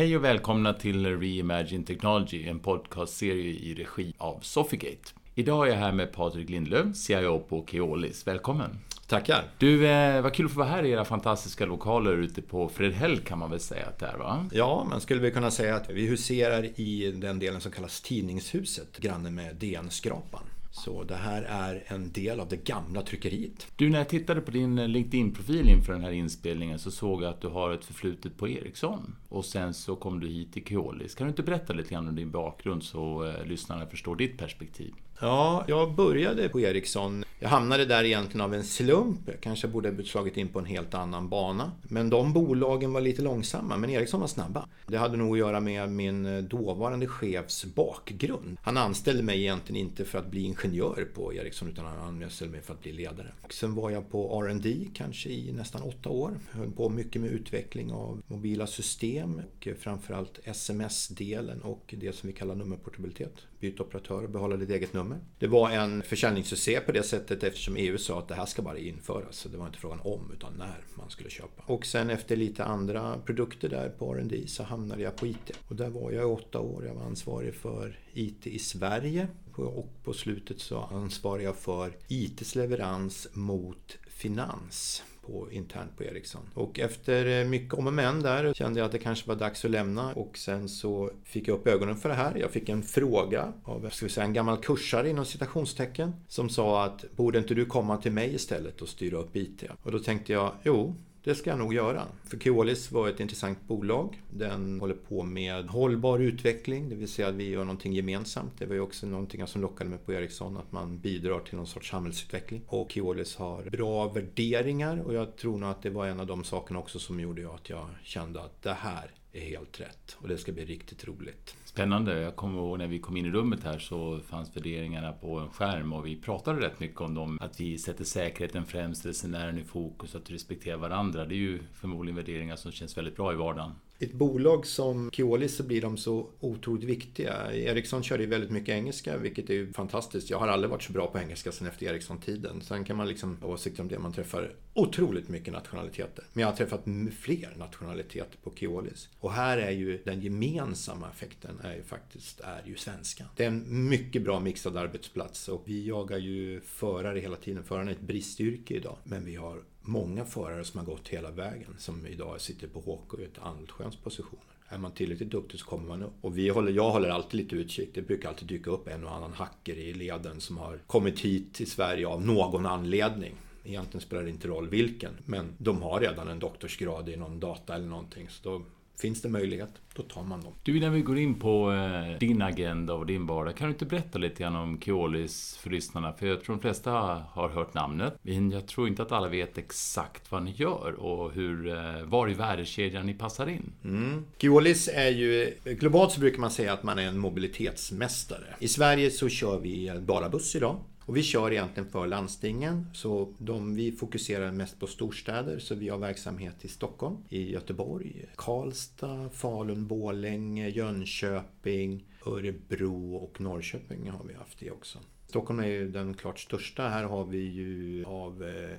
Hej och välkomna till Reimagine Technology, en podcastserie i regi av Sofigate. Idag är jag här med Patrik Lindlöf, CIO på Keolis. Välkommen! Tackar! Du, eh, vad kul att få vara här i era fantastiska lokaler ute på Fredhäll kan man väl säga att det är va? Ja, man skulle väl kunna säga att vi huserar i den delen som kallas Tidningshuset, granne med DN-skrapan. Så det här är en del av det gamla tryckeriet. Du, när jag tittade på din LinkedIn-profil inför den här inspelningen så såg jag att du har ett förflutet på Ericsson. Och sen så kom du hit till Keolis. Kan du inte berätta lite grann om din bakgrund så eh, lyssnarna förstår ditt perspektiv? Ja, jag började på Ericsson. Jag hamnade där egentligen av en slump. Jag kanske borde ha slagit in på en helt annan bana. Men de bolagen var lite långsamma, men Ericsson var snabba. Det hade nog att göra med min eh, dåvarande chefs bakgrund. Han anställde mig egentligen inte för att bli ingenjör på Ericsson utan han anställde mig för att bli ledare. Sen var jag på R&D kanske i nästan åtta år. Jag höll på mycket med utveckling av mobila system och framförallt SMS-delen och det som vi kallar nummerportabilitet. Byta operatör och behålla ditt eget nummer. Det var en försäljningssuccé på det sättet eftersom EU sa att det här ska bara införas. Så det var inte frågan om utan när man skulle köpa. Och sen efter lite andra produkter där på R&D så hamnade jag på IT. Och där var jag i åtta år. Jag var ansvarig för IT i Sverige och på slutet så ansvarar jag för ITs leverans mot finans på, internt på Ericsson. Och efter eh, mycket om och men där kände jag att det kanske var dags att lämna och sen så fick jag upp ögonen för det här. Jag fick en fråga av ska vi säga, en gammal kursare inom citationstecken som sa att borde inte du komma till mig istället och styra upp IT? Och då tänkte jag, jo, det ska jag nog göra. För Keolis var ett intressant bolag. Den håller på med hållbar utveckling, det vill säga att vi gör någonting gemensamt. Det var ju också någonting som lockade mig på Ericsson, att man bidrar till någon sorts samhällsutveckling. Och Keolis har bra värderingar och jag tror nog att det var en av de sakerna också som gjorde att jag kände att det här är helt rätt och det ska bli riktigt roligt. Spännande. Jag kommer ihåg när vi kom in i rummet här så fanns värderingarna på en skärm och vi pratade rätt mycket om dem. Att vi sätter säkerheten främst, resenären i fokus, att respektera varandra. Det är ju förmodligen värderingar som känns väldigt bra i vardagen. I ett bolag som Keolis så blir de så otroligt viktiga. Ericsson kör ju väldigt mycket engelska, vilket är ju fantastiskt. Jag har aldrig varit så bra på engelska sen efter Ericsson-tiden. Sen kan man liksom ha åsikter om det. Man träffar otroligt mycket nationaliteter. Men jag har träffat fler nationaliteter på Keolis. Och här är ju den gemensamma effekten är ju faktiskt är ju svenska. Det är en mycket bra mixad arbetsplats och vi jagar ju förare hela tiden. Förarna är ett bristyrke idag. Men vi har många förare som har gått hela vägen som idag sitter på HK i ett allsköns positioner. Är man tillräckligt duktig så kommer man upp. Och vi håller, jag håller alltid lite utkik. Det brukar alltid dyka upp en och annan hacker i leden som har kommit hit till Sverige av någon anledning. Egentligen spelar det inte roll vilken. Men de har redan en doktorsgrad i någon data eller någonting. Så då Finns det möjlighet, då tar man dem. Du, innan vi går in på eh, din agenda och din vardag, kan du inte berätta lite grann om Keolis för lyssnarna? För jag tror de flesta har hört namnet, men jag tror inte att alla vet exakt vad ni gör och hur, eh, var i värdekedjan ni passar in. Mm. Keolis är ju, globalt så brukar man säga att man är en mobilitetsmästare. I Sverige så kör vi bara buss idag. Och vi kör egentligen för landstingen. Så de, vi fokuserar mest på storstäder. Så vi har verksamhet i Stockholm, i Göteborg, Karlstad, Falun, Borlänge, Jönköping, Örebro och Norrköping har vi haft det också. Stockholm är ju den klart största. Här har vi ju av eh,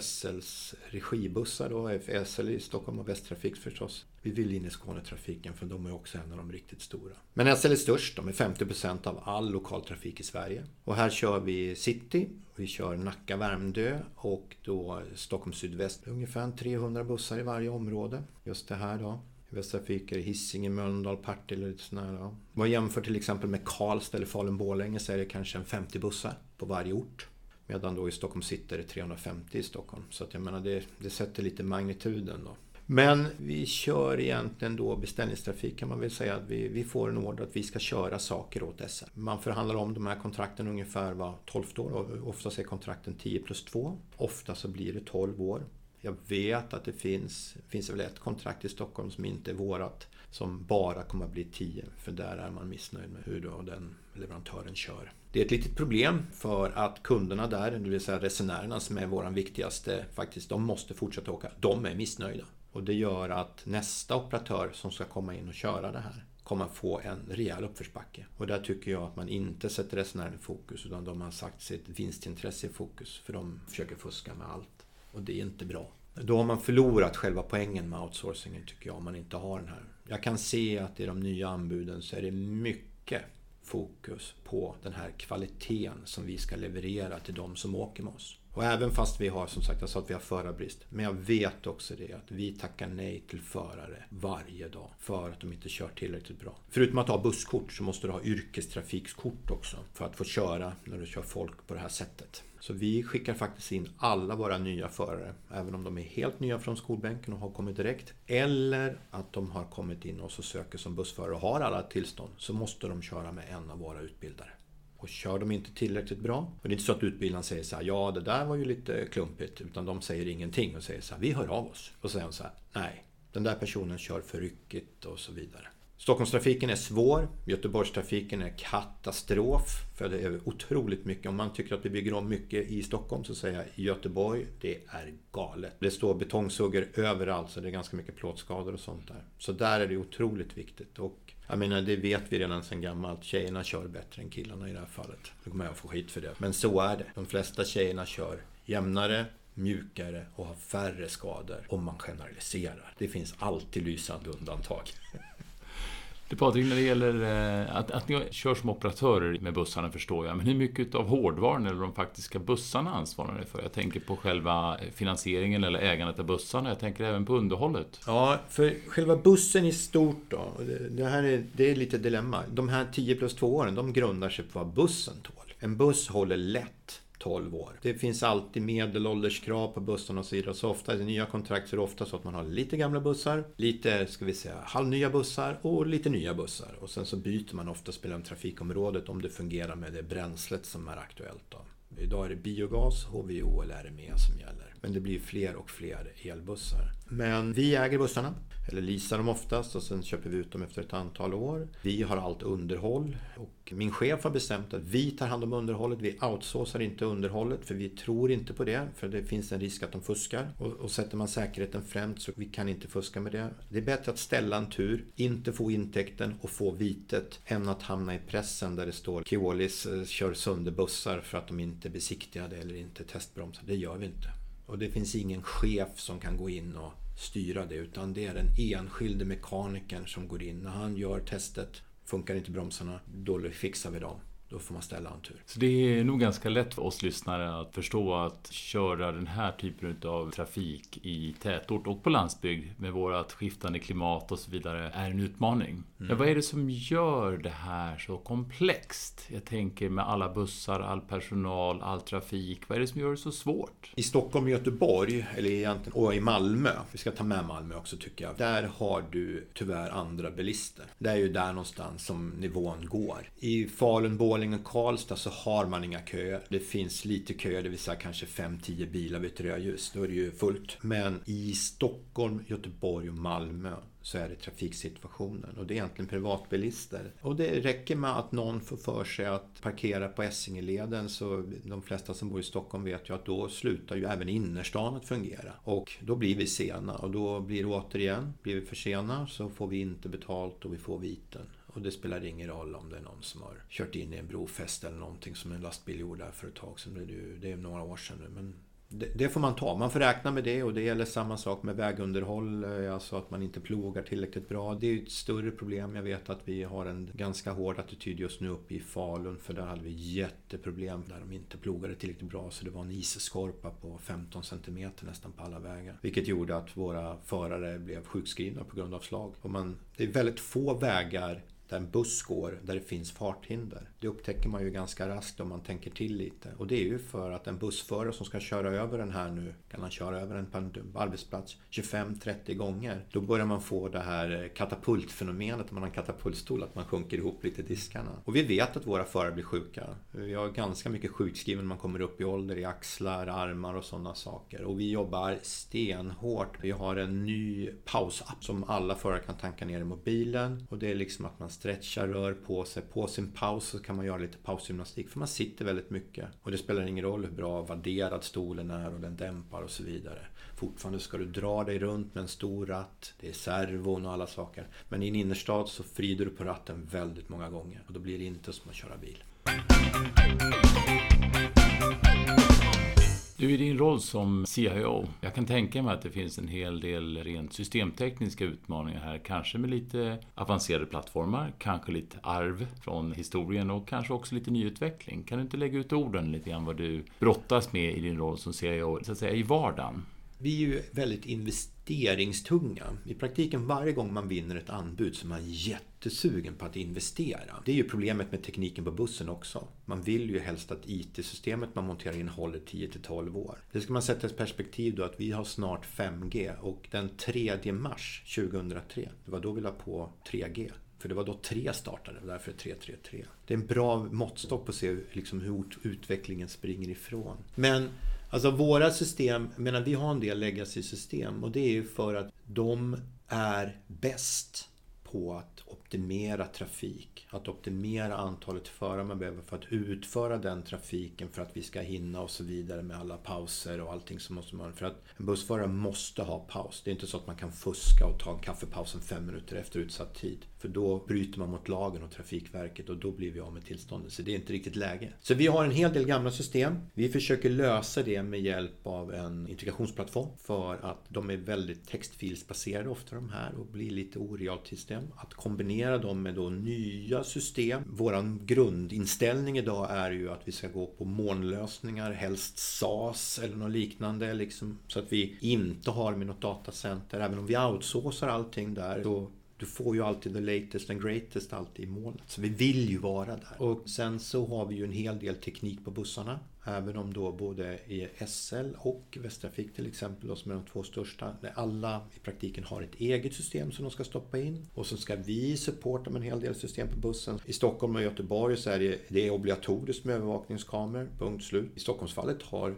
SLs regibussar då, SL i Stockholm och Västtrafik förstås. Vi vill in i Skånetrafiken för de är också en av de riktigt stora. Men SL är störst, de är 50% av all lokaltrafik i Sverige. Och här kör vi City, vi kör Nacka, Värmdö och då Stockholm sydväst. Ungefär 300 bussar i varje område. Just det här då. Västtrafik är Hisingen, Mölndal, Partille och lite sådär. Om man jämför till exempel med Karlstad eller Falun-Borlänge så är det kanske en 50 bussar på varje ort. Medan då i Stockholm sitter det 350 i Stockholm. Så att jag menar det, det sätter lite magnituden då. Men vi kör egentligen då beställningstrafik kan man väl säga att vi, vi får en order att vi ska köra saker åt SR. Man förhandlar om de här kontrakten ungefär var 12 år och oftast är kontrakten 10 plus 2. Ofta så blir det 12 år. Jag vet att det finns, finns väl ett kontrakt i Stockholm som inte är vårat som bara kommer att bli 10 för där är man missnöjd med hur då den leverantören kör. Det är ett litet problem för att kunderna där, det vill säga resenärerna som är våran viktigaste, faktiskt, de måste fortsätta åka. De är missnöjda. Och det gör att nästa operatör som ska komma in och köra det här kommer att få en rejäl uppförsbacke. Och där tycker jag att man inte sätter resenären i fokus utan de har sagt sitt vinstintresse i fokus för de försöker fuska med allt. Och det är inte bra. Då har man förlorat själva poängen med outsourcingen tycker jag om man inte har den här jag kan se att i de nya anbuden så är det mycket fokus på den här kvaliteten som vi ska leverera till de som åker med oss. Och även fast vi har, som sagt, jag sa att vi har förarbrist. Men jag vet också det att vi tackar nej till förare varje dag för att de inte kör tillräckligt bra. Förutom att ha busskort så måste du ha yrkestrafikskort också för att få köra när du kör folk på det här sättet. Så vi skickar faktiskt in alla våra nya förare, även om de är helt nya från skolbänken och har kommit direkt. Eller att de har kommit in och så söker som bussförare och har alla tillstånd, så måste de köra med en av våra utbildare. Och kör de inte tillräckligt bra, och det är inte så att utbildaren säger så här, ja det där var ju lite klumpigt, utan de säger ingenting och säger så här, vi hör av oss. Och så säger de så här, nej, den där personen kör för ryckigt och så vidare. Stockholmstrafiken är svår. Göteborgstrafiken är katastrof. För det är otroligt mycket. Om man tycker att vi bygger om mycket i Stockholm så säger jag Göteborg, det är galet. Det står betongsuggor överallt så det är ganska mycket plåtskador och sånt där. Så där är det otroligt viktigt. Och jag menar, det vet vi redan sedan gammalt. Tjejerna kör bättre än killarna i det här fallet. Nu kommer jag få skit för det. Men så är det. De flesta tjejerna kör jämnare, mjukare och har färre skador. Om man generaliserar. Det finns alltid lysande undantag. Du Patrik, när det gäller eh, att, att ni kör som operatörer med bussarna förstår jag, men hur mycket av hårdvaran eller de faktiska bussarna ansvarar ni för? Jag tänker på själva eh, finansieringen eller ägandet av bussarna, jag tänker även på underhållet. Ja, för själva bussen i stort då, det här är, det är lite dilemma. De här 10 plus 2 åren, de grundar sig på vad bussen tål. En buss håller lätt 12 år. Det finns alltid medelålderskrav på bussarna och så vidare. Så ofta i nya kontrakt så är det ofta så att man har lite gamla bussar, lite, ska vi säga, halvnya bussar och lite nya bussar. Och sen så byter man ofta mellan trafikområdet om det fungerar med det bränslet som är aktuellt. Då. Idag är det biogas, HVO eller RME som gäller. Men det blir fler och fler elbussar. Men vi äger bussarna, eller leasar dem oftast och sen köper vi ut dem efter ett antal år. Vi har allt underhåll och min chef har bestämt att vi tar hand om underhållet. Vi outsourcar inte underhållet för vi tror inte på det. För det finns en risk att de fuskar. Och, och sätter man säkerheten främst så vi kan inte fuska med det. Det är bättre att ställa en tur, inte få intäkten och få vitet än att hamna i pressen där det står Keolis eh, kör sönder bussar för att de inte är besiktigade eller inte testbromsar. Det gör vi inte. Och det finns ingen chef som kan gå in och styra det utan det är den enskilde mekanikern som går in. När han gör testet, funkar inte bromsarna, då fixar vi dem. Då får man ställa en tur. Så det är nog ganska lätt för oss lyssnare att förstå att köra den här typen av trafik i tätort och på landsbygd med vårt skiftande klimat och så vidare är en utmaning. Mm. Men vad är det som gör det här så komplext? Jag tänker med alla bussar, all personal, all trafik. Vad är det som gör det så svårt? I Stockholm och Göteborg, eller egentligen, och i Malmö, vi ska ta med Malmö också tycker jag. Där har du tyvärr andra bilister. Det är ju där någonstans som nivån går. I Falun, Borlänge Borlänge och Karlstad så har man inga köer. Det finns lite köer, det vill säga kanske 5-10 bilar vid ett rödljus. Då är det ju fullt. Men i Stockholm, Göteborg och Malmö så är det trafiksituationen och det är egentligen privatbilister. Och det räcker med att någon får för sig att parkera på Essingeleden så de flesta som bor i Stockholm vet ju att då slutar ju även innerstan att fungera. Och då blir vi sena och då blir det återigen, blir vi för sena så får vi inte betalt och vi får viten. Och det spelar ingen roll om det är någon som har kört in i en brofäste eller någonting som en lastbil gjorde där för ett tag sedan. Det är några år sedan nu. Men det, det, får man ta. Man får räkna med det och det gäller samma sak med vägunderhåll. Eh, alltså att man inte plogar tillräckligt bra. Det är ett större problem. Jag vet att vi har en ganska hård attityd just nu uppe i Falun. För där hade vi jätteproblem där de inte plogade tillräckligt bra. Så det var en isskorpa på 15 cm nästan på alla vägar. Vilket gjorde att våra förare blev sjukskrivna på grund av slag. Och man, det är väldigt få vägar där en buss går där det finns farthinder. Det upptäcker man ju ganska raskt om man tänker till lite. Och det är ju för att en bussförare som ska köra över den här nu, kan han köra över en på en arbetsplats 25-30 gånger. Då börjar man få det här eh, katapultfenomenet, att man har en katapultstol, att man sjunker ihop lite i diskarna. Och vi vet att våra förare blir sjuka. Vi har ganska mycket sjukskriven när man kommer upp i ålder i axlar, armar och sådana saker. Och vi jobbar stenhårt. Vi har en ny pausapp som alla förare kan tanka ner i mobilen. Och det är liksom att man stretchar, rör på sig. På sin paus så kan man göra lite pausgymnastik för man sitter väldigt mycket. Och det spelar ingen roll hur bra vadderad stolen är och den dämpar och så vidare. Fortfarande ska du dra dig runt med en stor ratt. Det är servon och alla saker. Men i en innerstad så frider du på ratten väldigt många gånger. Och då blir det inte som att köra bil. Du, i din roll som CIO, jag kan tänka mig att det finns en hel del rent systemtekniska utmaningar här. Kanske med lite avancerade plattformar, kanske lite arv från historien och kanske också lite nyutveckling. Kan du inte lägga ut orden lite grann vad du brottas med i din roll som CIO, så att säga, i vardagen? Vi är ju väldigt investeringstunga. I praktiken varje gång man vinner ett anbud så är man jättesugen på att investera. Det är ju problemet med tekniken på bussen också. Man vill ju helst att IT-systemet man monterar in håller 10-12 år. Det ska man sätta i perspektiv då att vi har snart 5G och den 3 mars 2003, det var då vi la på 3G. För det var då 3 startade, därför 333. Det är en bra måttstock på att se liksom hur utvecklingen springer ifrån. Men Alltså våra system, menar vi har en del legacy-system och det är ju för att de är bäst på att optimera trafik. Att optimera antalet förare man behöver för att utföra den trafiken för att vi ska hinna och så vidare med alla pauser och allting som måste man. För att en bussförare måste ha paus. Det är inte så att man kan fuska och ta en kaffepaus en fem minuter efter utsatt tid. För då bryter man mot lagen och Trafikverket och då blir vi av med tillståndet. Så det är inte riktigt läge. Så vi har en hel del gamla system. Vi försöker lösa det med hjälp av en integrationsplattform. För att de är väldigt textfilsbaserade ofta de här och blir lite orealt system. Att kombinera dem med då nya system. Vår grundinställning idag är ju att vi ska gå på molnlösningar, helst SAS eller något liknande. Liksom, så att vi inte har med något datacenter. Även om vi outsourcar allting där. Så du får ju alltid the latest and greatest alltid i molnet. Så vi vill ju vara där. Och sen så har vi ju en hel del teknik på bussarna. Även om då både i SL och Västtrafik till exempel, som är de två största, där alla i praktiken har ett eget system som de ska stoppa in. Och så ska vi supporta med en hel del system på bussen. I Stockholm och Göteborg så är det, det är obligatoriskt med övervakningskameror, punkt slut. I Stockholmsfallet har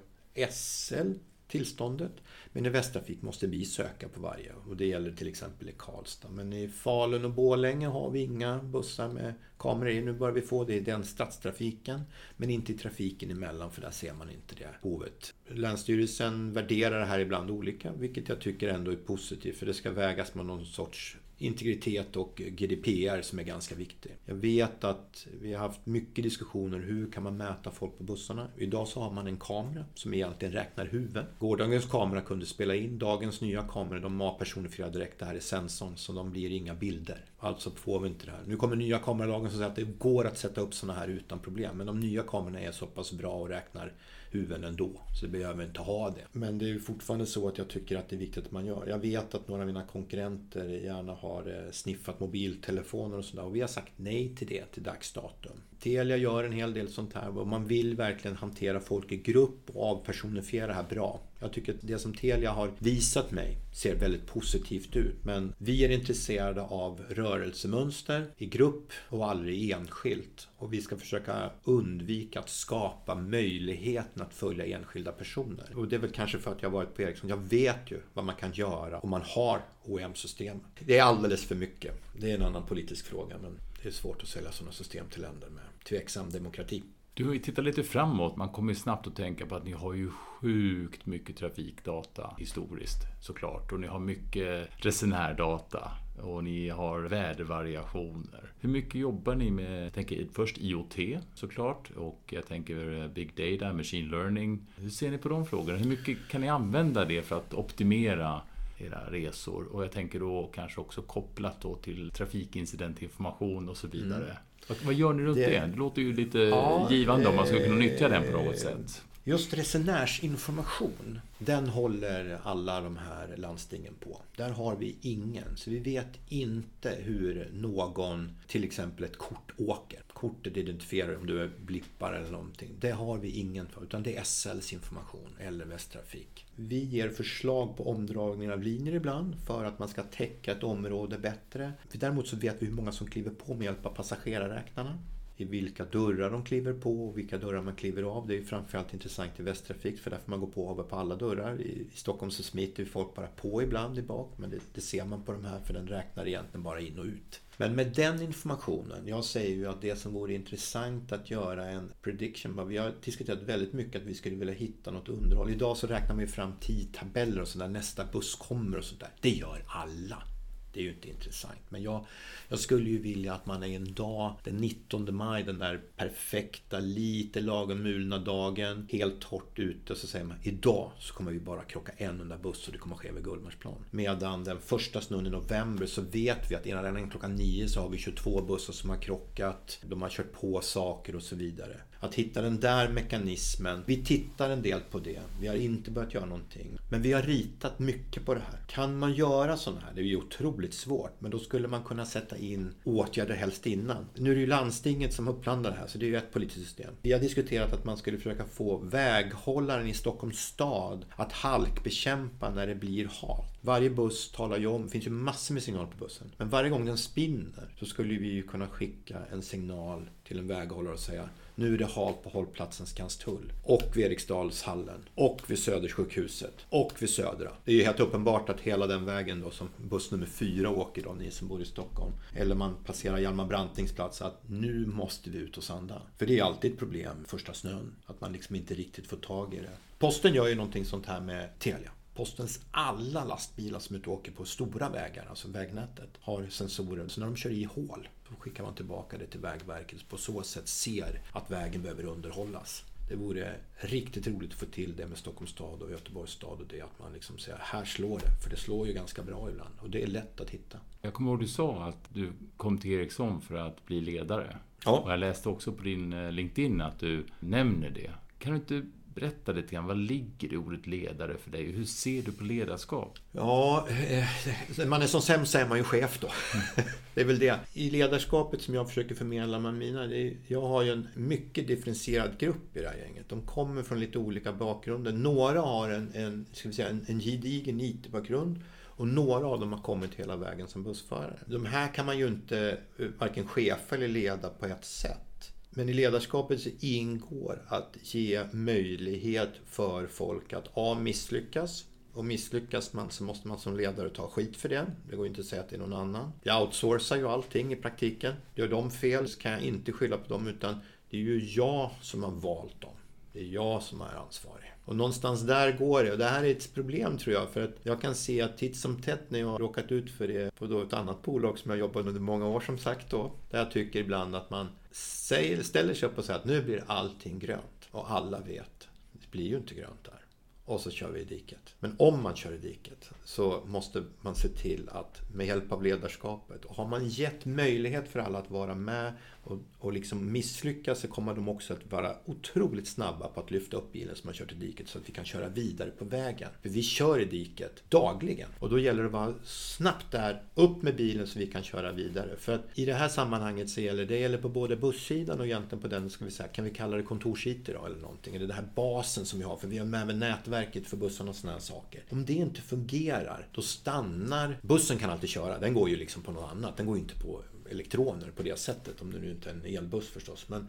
SL tillståndet. Men i Västtrafik måste vi söka på varje och det gäller till exempel i Karlstad. Men i Falun och Borlänge har vi inga bussar med kameror i. Nu börjar vi få det i den stadstrafiken men inte i trafiken emellan för där ser man inte det behovet. Länsstyrelsen värderar det här ibland olika vilket jag tycker ändå är positivt för det ska vägas med någon sorts integritet och GDPR som är ganska viktig. Jag vet att vi har haft mycket diskussioner hur kan man mäta folk på bussarna. Idag så har man en kamera som egentligen räknar huvuden. Gårdagens kamera kunde spela in. Dagens nya kameror de avpersonifierar direkt. Det här är sensorn så de blir inga bilder. Alltså får vi inte det här. Nu kommer nya kameralagen som säger att det går att sätta upp sådana här utan problem. Men de nya kamerorna är så pass bra och räknar huvuden ändå. Så vi behöver inte ha det. Men det är fortfarande så att jag tycker att det är viktigt att man gör. Jag vet att några av mina konkurrenter gärna har eh, sniffat mobiltelefoner och sådär. Och vi har sagt nej till det till dags datum. Telia gör en hel del sånt här och man vill verkligen hantera folk i grupp och avpersonifiera det här bra. Jag tycker att det som Telia har visat mig ser väldigt positivt ut. Men vi är intresserade av rörelsemönster i grupp och aldrig enskilt. Och vi ska försöka undvika att skapa möjligheten att följa enskilda personer. Och det är väl kanske för att jag har varit på Ericsson. Jag vet ju vad man kan göra om man har OEM-system. Det är alldeles för mycket. Det är en annan politisk fråga. Men det är svårt att sälja sådana system till länder med tveksam demokrati. Du har ju tittat lite framåt. Man kommer ju snabbt att tänka på att ni har ju sjukt mycket trafikdata historiskt såklart. Och ni har mycket resenärdata. Och ni har vädervariationer. Hur mycket jobbar ni med, jag tänker först IoT såklart. Och jag tänker Big Data, Machine Learning. Hur ser ni på de frågorna? Hur mycket kan ni använda det för att optimera era resor? Och jag tänker då kanske också kopplat då till trafikincidentinformation och så vidare. Mm. Vad, vad gör ni runt det? Det, låter ju lite ja, givande om man skulle kunna nyttja den på något sätt. Just resenärsinformation, den håller alla de här landstingen på. Där har vi ingen, så vi vet inte hur någon, till exempel ett kort, åker. Kortet identifierar om du är blippar eller någonting. Det har vi ingen för, utan det är SLs information eller Västtrafik. Vi ger förslag på omdragningar av linjer ibland för att man ska täcka ett område bättre. Däremot så vet vi hur många som kliver på med hjälp av passagerarräknarna i vilka dörrar de kliver på och vilka dörrar man kliver av. Det är framförallt intressant i Västtrafik för där får man gå på och av på alla dörrar. I Stockholm så smiter folk bara på ibland i bak men det, det, ser man på de här för den räknar egentligen bara in och ut. Men med den informationen, jag säger ju att det som vore intressant att göra en prediction, vi har diskuterat väldigt mycket att vi skulle vilja hitta något underhåll. Idag så räknar man ju fram tidtabeller och sådär, nästa buss kommer och sådär. Det gör alla. Det är ju inte intressant. Men jag, jag skulle ju vilja att man en dag, den 19 maj, den där perfekta, lite lagom mulna dagen, helt torrt ute, så säger man idag så kommer vi bara krocka en enda buss och det kommer ske vid Gullmarsplan. Medan den första snön i november så vet vi att redan klockan 9 så har vi 22 bussar som har krockat, de har kört på saker och så vidare. Att hitta den där mekanismen. Vi tittar en del på det. Vi har inte börjat göra någonting. Men vi har ritat mycket på det här. Kan man göra sådana här? Det är ju otroligt svårt. Men då skulle man kunna sätta in åtgärder helst innan. Nu är det ju landstinget som upplandar det här, så det är ju ett politiskt system. Vi har diskuterat att man skulle försöka få väghållaren i Stockholms stad att halkbekämpa när det blir halt. Varje buss talar ju om, det finns ju massor med signaler på bussen. Men varje gång den spinner så skulle vi ju kunna skicka en signal till en väghållare och säga nu är det halt på hållplatsen Skanstull. Och vid Eriksdalshallen. Och vid Södersjukhuset. Och vid Södra. Det är ju helt uppenbart att hela den vägen då som buss nummer fyra åker då, ni som bor i Stockholm. Eller man passerar Hjalmar Brantings plats. Att nu måste vi ut och sanda. För det är alltid ett problem första snön. Att man liksom inte riktigt får tag i det. Posten gör ju någonting sånt här med Telia. Postens alla lastbilar som ute åker på stora vägar, alltså vägnätet, har sensorer. Så när de kör i hål skickar man tillbaka det till Vägverket. På så sätt ser att vägen behöver underhållas. Det vore riktigt roligt att få till det med Stockholms stad och Göteborgs stad och det att man liksom säger här slår det. För det slår ju ganska bra ibland och det är lätt att hitta. Jag kommer ihåg du sa att du kom till Ericsson för att bli ledare. Ja. Och jag läste också på din eh, LinkedIn att du nämner det. Kan du inte Berätta lite grann, vad ligger i ordet ledare för dig? Hur ser du på ledarskap? Ja, när man är som sämst så är man ju chef då. det är väl det. I ledarskapet som jag försöker förmedla med mina, är, jag har ju en mycket differentierad grupp i det här gänget. De kommer från lite olika bakgrunder. Några har en, en, ska vi säga, en, en gedigen IT-bakgrund. Och några av dem har kommit hela vägen som bussförare. De här kan man ju inte eh, varken chefa eller leda på ett sätt. Men i ledarskapet så ingår att ge möjlighet för folk att A. Misslyckas. Och misslyckas man så måste man som ledare ta skit för det. Det går inte att säga att det är någon annan. Jag outsourcar ju allting i praktiken. Gör de fel så kan jag inte skylla på dem utan det är ju jag som har valt dem. Det är jag som är ansvarig. Och någonstans där går det. Och det här är ett problem tror jag. För att jag kan se att titt som tätt när jag har råkat ut för det på då ett annat bolag som jag jobbat under många år som sagt då. Där jag tycker ibland att man säger, ställer sig upp och säger att nu blir allting grönt. Och alla vet, det blir ju inte grönt där. Och så kör vi i diket. Men om man kör i diket så måste man se till att med hjälp av ledarskapet. Och har man gett möjlighet för alla att vara med och, och liksom misslyckas så kommer de också att vara otroligt snabba på att lyfta upp bilen som har kört i diket så att vi kan köra vidare på vägen. För vi kör i diket dagligen. Och då gäller det att vara snabbt där, upp med bilen så vi kan köra vidare. För att i det här sammanhanget så gäller det gäller på både bussidan och egentligen på den, ska vi säga, kan vi kalla det kontorsytor då eller någonting. Eller den här basen som vi har. För vi har med, nätverk nätverket för bussarna och sådana saker. Om det inte fungerar, då stannar... Bussen kan alltid köra, den går ju liksom på något annat. Den går ju inte på elektroner på det sättet. Om det nu inte är en elbuss förstås. Men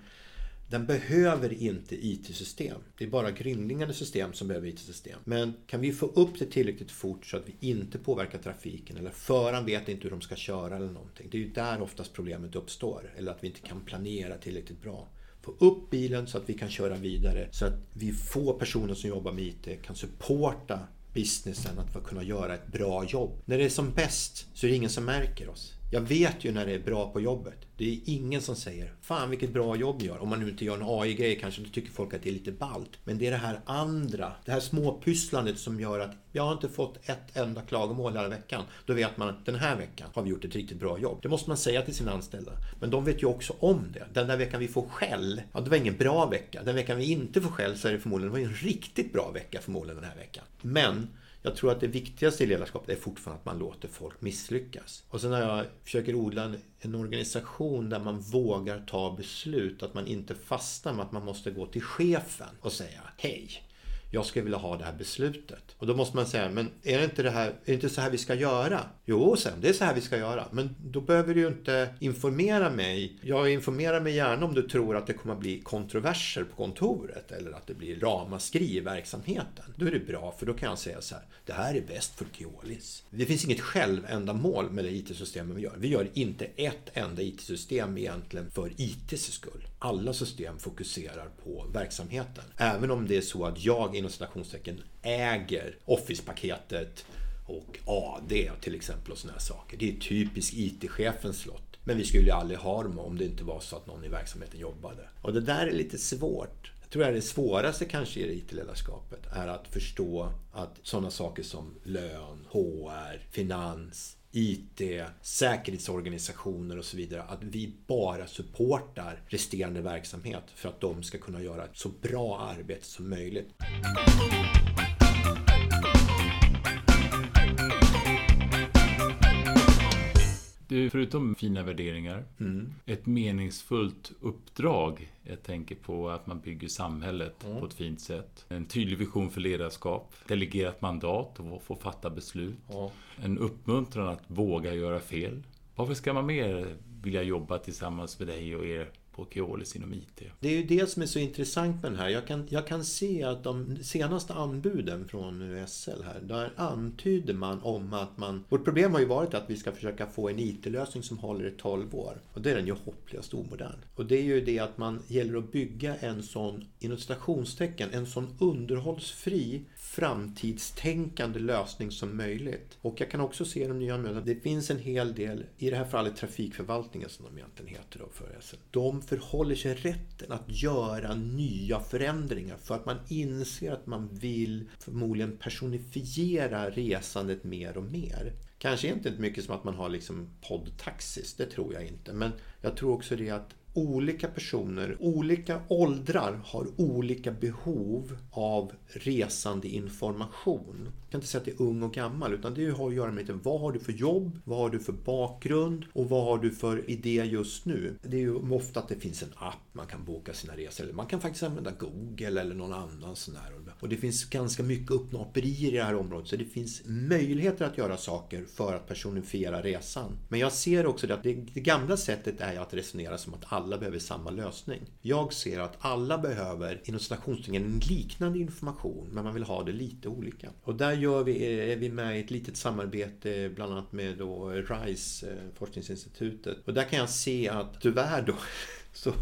den behöver inte IT-system. Det är bara grundläggande system som behöver IT-system. Men kan vi få upp det tillräckligt fort så att vi inte påverkar trafiken eller föraren vet inte hur de ska köra eller någonting. Det är ju där oftast problemet uppstår. Eller att vi inte kan planera tillräckligt bra. Få upp bilen så att vi kan köra vidare. Så att vi få personer som jobbar med IT kan supporta businessen att kunna göra ett bra jobb. När det är som bäst så är det ingen som märker oss. Jag vet ju när det är bra på jobbet. Det är ingen som säger Fan vilket bra jobb ni gör. Om man nu inte gör en AI-grej kanske då tycker folk att det är lite ballt. Men det är det här andra. Det här småpysslandet som gör att jag har inte fått ett enda klagomål hela veckan. Då vet man att den här veckan har vi gjort ett riktigt bra jobb. Det måste man säga till sina anställda. Men de vet ju också om det. Den där veckan vi får skäll, ja det var ingen bra vecka. Den veckan vi inte får skäll så är det förmodligen det var en riktigt bra vecka förmodligen den här veckan. Men jag tror att det viktigaste i ledarskapet är fortfarande att man låter folk misslyckas. Och sen när jag försöker odla en, en, organisation där man vågar ta beslut, att man inte fastnar med att man måste gå till chefen och säga Hej, jag skulle vilja ha det här beslutet. Och då måste man säga, men är det inte, det här, är det inte så här vi ska göra? Jo, sen, det är så här vi ska göra. Men då behöver du ju inte informera mig. Jag informerar mig gärna om du tror att det kommer att bli kontroverser på kontoret eller att det blir ramaskri i verksamheten. Då är det bra, för då kan jag säga så här, det här är bäst för Keolis. Det finns inget självändamål med det IT-systemet vi gör. Vi gör inte ett enda IT-system egentligen för ITs skull. Alla system fokuserar på verksamheten. Även om det är så att jag inom citationstecken äger Office-paketet och AD till exempel och sådana saker. Det är typiskt IT-chefens slott. Men vi skulle ju aldrig ha dem om det inte var så att någon i verksamheten jobbade. Och det där är lite svårt. Jag tror att det svåraste kanske i IT-ledarskapet är att förstå att sådana saker som lön, HR, finans, IT, säkerhetsorganisationer och så vidare. Att vi bara supportar resterande verksamhet för att de ska kunna göra ett så bra arbete som möjligt. Du, förutom fina värderingar, Mm. ett meningsfullt uppdrag. Jag tänker på att man bygger samhället Mm. på ett fint sätt. En tydlig vision för ledarskap, delegerat mandat och få fatta beslut. Ja. En uppmuntran att våga göra fel. Varför ska man mer vilja jobba tillsammans med dig och er på Keolis inom IT? Det är ju det som är så intressant med den här. Jag kan, jag kan se att de senaste anbuden från SL här, där antyder man om att man... Vårt problem har ju varit att vi ska försöka få en IT-lösning som håller i 12 år. Och det är den ju hopplöst omodern. Och det är ju det att man gäller att bygga en sån, inom citationstecken, en sån underhållsfri framtidstänkande lösning som möjligt. Och jag kan också se de nya mötena. Det finns en hel del, i det här fallet trafikförvaltningen som de egentligen heter då för SL. De förhåller sig rätten att göra nya förändringar för att man inser att man vill förmodligen personifiera resandet mer och mer. Kanske inte mycket som att man har liksom poddtaxis, det tror jag inte. Men jag tror också det att olika personer, olika åldrar har olika behov av resande information kan inte säga att det är ung och gammal utan det har att göra med vad har du för jobb, vad har du för bakgrund och vad har du för idé just nu. Det är ju ofta att det finns en app man kan boka sina resor eller man kan faktiskt använda Google eller någon annan sån här. Och det finns ganska mycket uppnåperier i det här området så det finns möjligheter att göra saker för att personifiera resan. Men jag ser också det att det, det gamla sättet är att resonera som att alla behöver samma lösning. Jag ser att alla behöver inom citationstecken en liknande information men man vill ha det lite olika. Och där gör vi, är vi med i ett litet samarbete bland annat med då RISE, eh, forskningsinstitutet. Och där kan jag se att tyvärr då så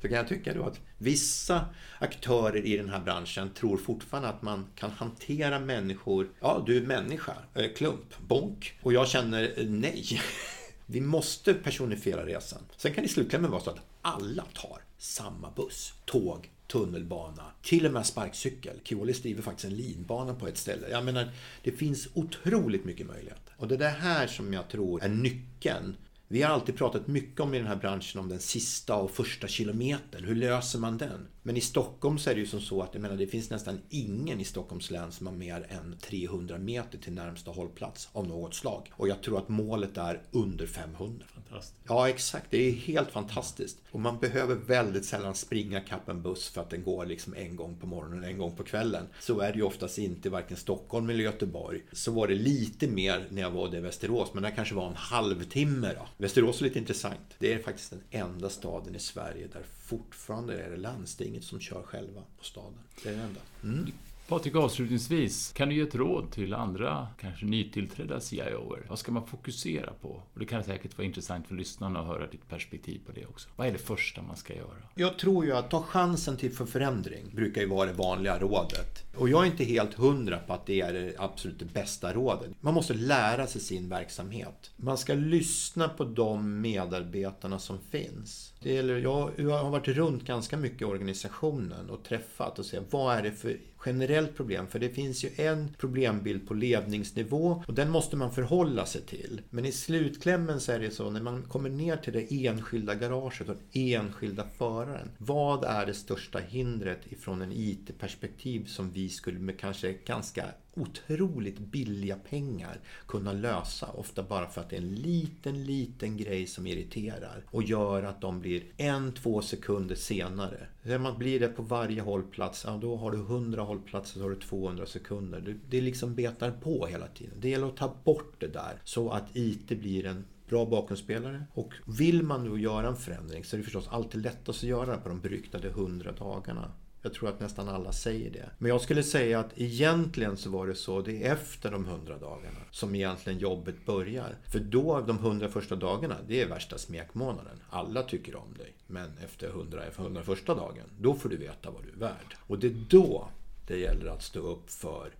så kan jag tycka då att vissa aktörer i den här branschen tror fortfarande att man kan hantera människor. Ja, du är människa. Eh, klump. Bonk. Och jag känner eh, nej. Vi måste personifiera resan. Sen kan det i slutklämmen vara så att alla tar samma buss, tåg, tunnelbana, till och med sparkcykel. Keolis driver faktiskt en linbana på ett ställe. Jag menar, det finns otroligt mycket möjligheter. Och det är det här som jag tror är nyckeln vi har alltid pratat mycket om i den här branschen om den sista och första kilometern. Hur löser man den? Men i Stockholm så är det ju som så att jag menar, det finns nästan ingen i Stockholms län som har mer än 300 meter till närmsta hållplats av något slag. Och jag tror att målet är under 500. Fantastiskt. Ja, exakt. Det är helt fantastiskt. Och man behöver väldigt sällan springa kapp en buss för att den går liksom en gång på morgonen och en gång på kvällen. Så är det ju oftast inte varken Stockholm eller Göteborg. Så var det lite mer när jag var i Västerås, men det kanske var en halvtimme då. Västerås är lite intressant. Det är faktiskt den enda staden i Sverige där fortfarande är det landstinget som kör själva på staden. Det är det enda. Mm. Patrik, avslutningsvis, kan du ge ett råd till andra, kanske nytillträdda CIOer? Vad ska man fokusera på? Och det kan säkert vara intressant för lyssnarna att höra ditt perspektiv på det också. Vad är det första man ska göra? Jag tror ju att ta chansen till för förändring brukar ju vara det vanliga rådet. Och jag är inte helt hundra på att det är det absolut det bästa rådet. Man måste lära sig sin verksamhet. Man ska lyssna på de medarbetarna som finns. Det gäller, jag, jag har varit runt ganska mycket i organisationen och träffat och sett vad är det för generellt problem. För det finns ju en problembild på ledningsnivå och den måste man förhålla sig till. Men i slutklämmen så är det så när man kommer ner till det enskilda garaget och den enskilda föraren. Vad är det största hindret ifrån en IT-perspektiv som vi skulle med kanske ganska otroligt billiga pengar kunna lösa. Ofta bara för att det är en liten, liten grej som irriterar och gör att de blir en, två sekunder senare. När man blir det på varje hållplats, ja, då har du 100 hållplatser så har du 200 sekunder. Det, det liksom betar på hela tiden. Det gäller att ta bort det där så att IT blir en bra bakgrundsspelare. Och vill man nu göra en förändring så är det förstås alltid lättast att göra det på de beryktade 100 dagarna. Jag tror att nästan alla säger det. Men jag skulle säga att egentligen så var det så, det är efter de 100 dagarna som egentligen jobbet börjar. För då, de 100 första dagarna, det är värsta smekmånaden. Alla tycker om dig. Men efter 100, 100 första dagen, då får du veta vad du är värd. Och det är då Det gäller att stå upp för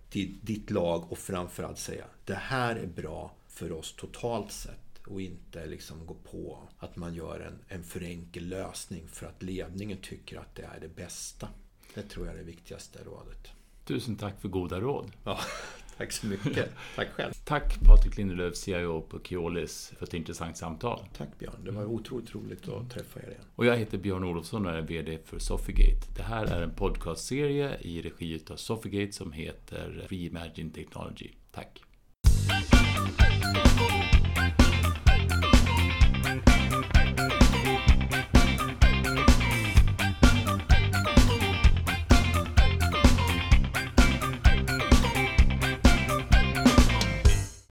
ditt lag och framförallt säga det här är bra för oss totalt sett och inte liksom gå på att man gör en, en för enkel lösning för att ledningen tycker att det är det bästa. Det tror jag är det viktigaste rådet. Tusen tack för goda råd. Ja, tack så mycket. Tack själv. Tack Patrik Lindelöf, CIO på Keolis, för ett intressant samtal. Tack Björn. Det var otroligt roligt att träffa er igen. Och jag heter Björn Olofsson och är VD för Sofigate. Det här är en podcastserie i regi av Sofigate som heter Reimagine Technology. Tack.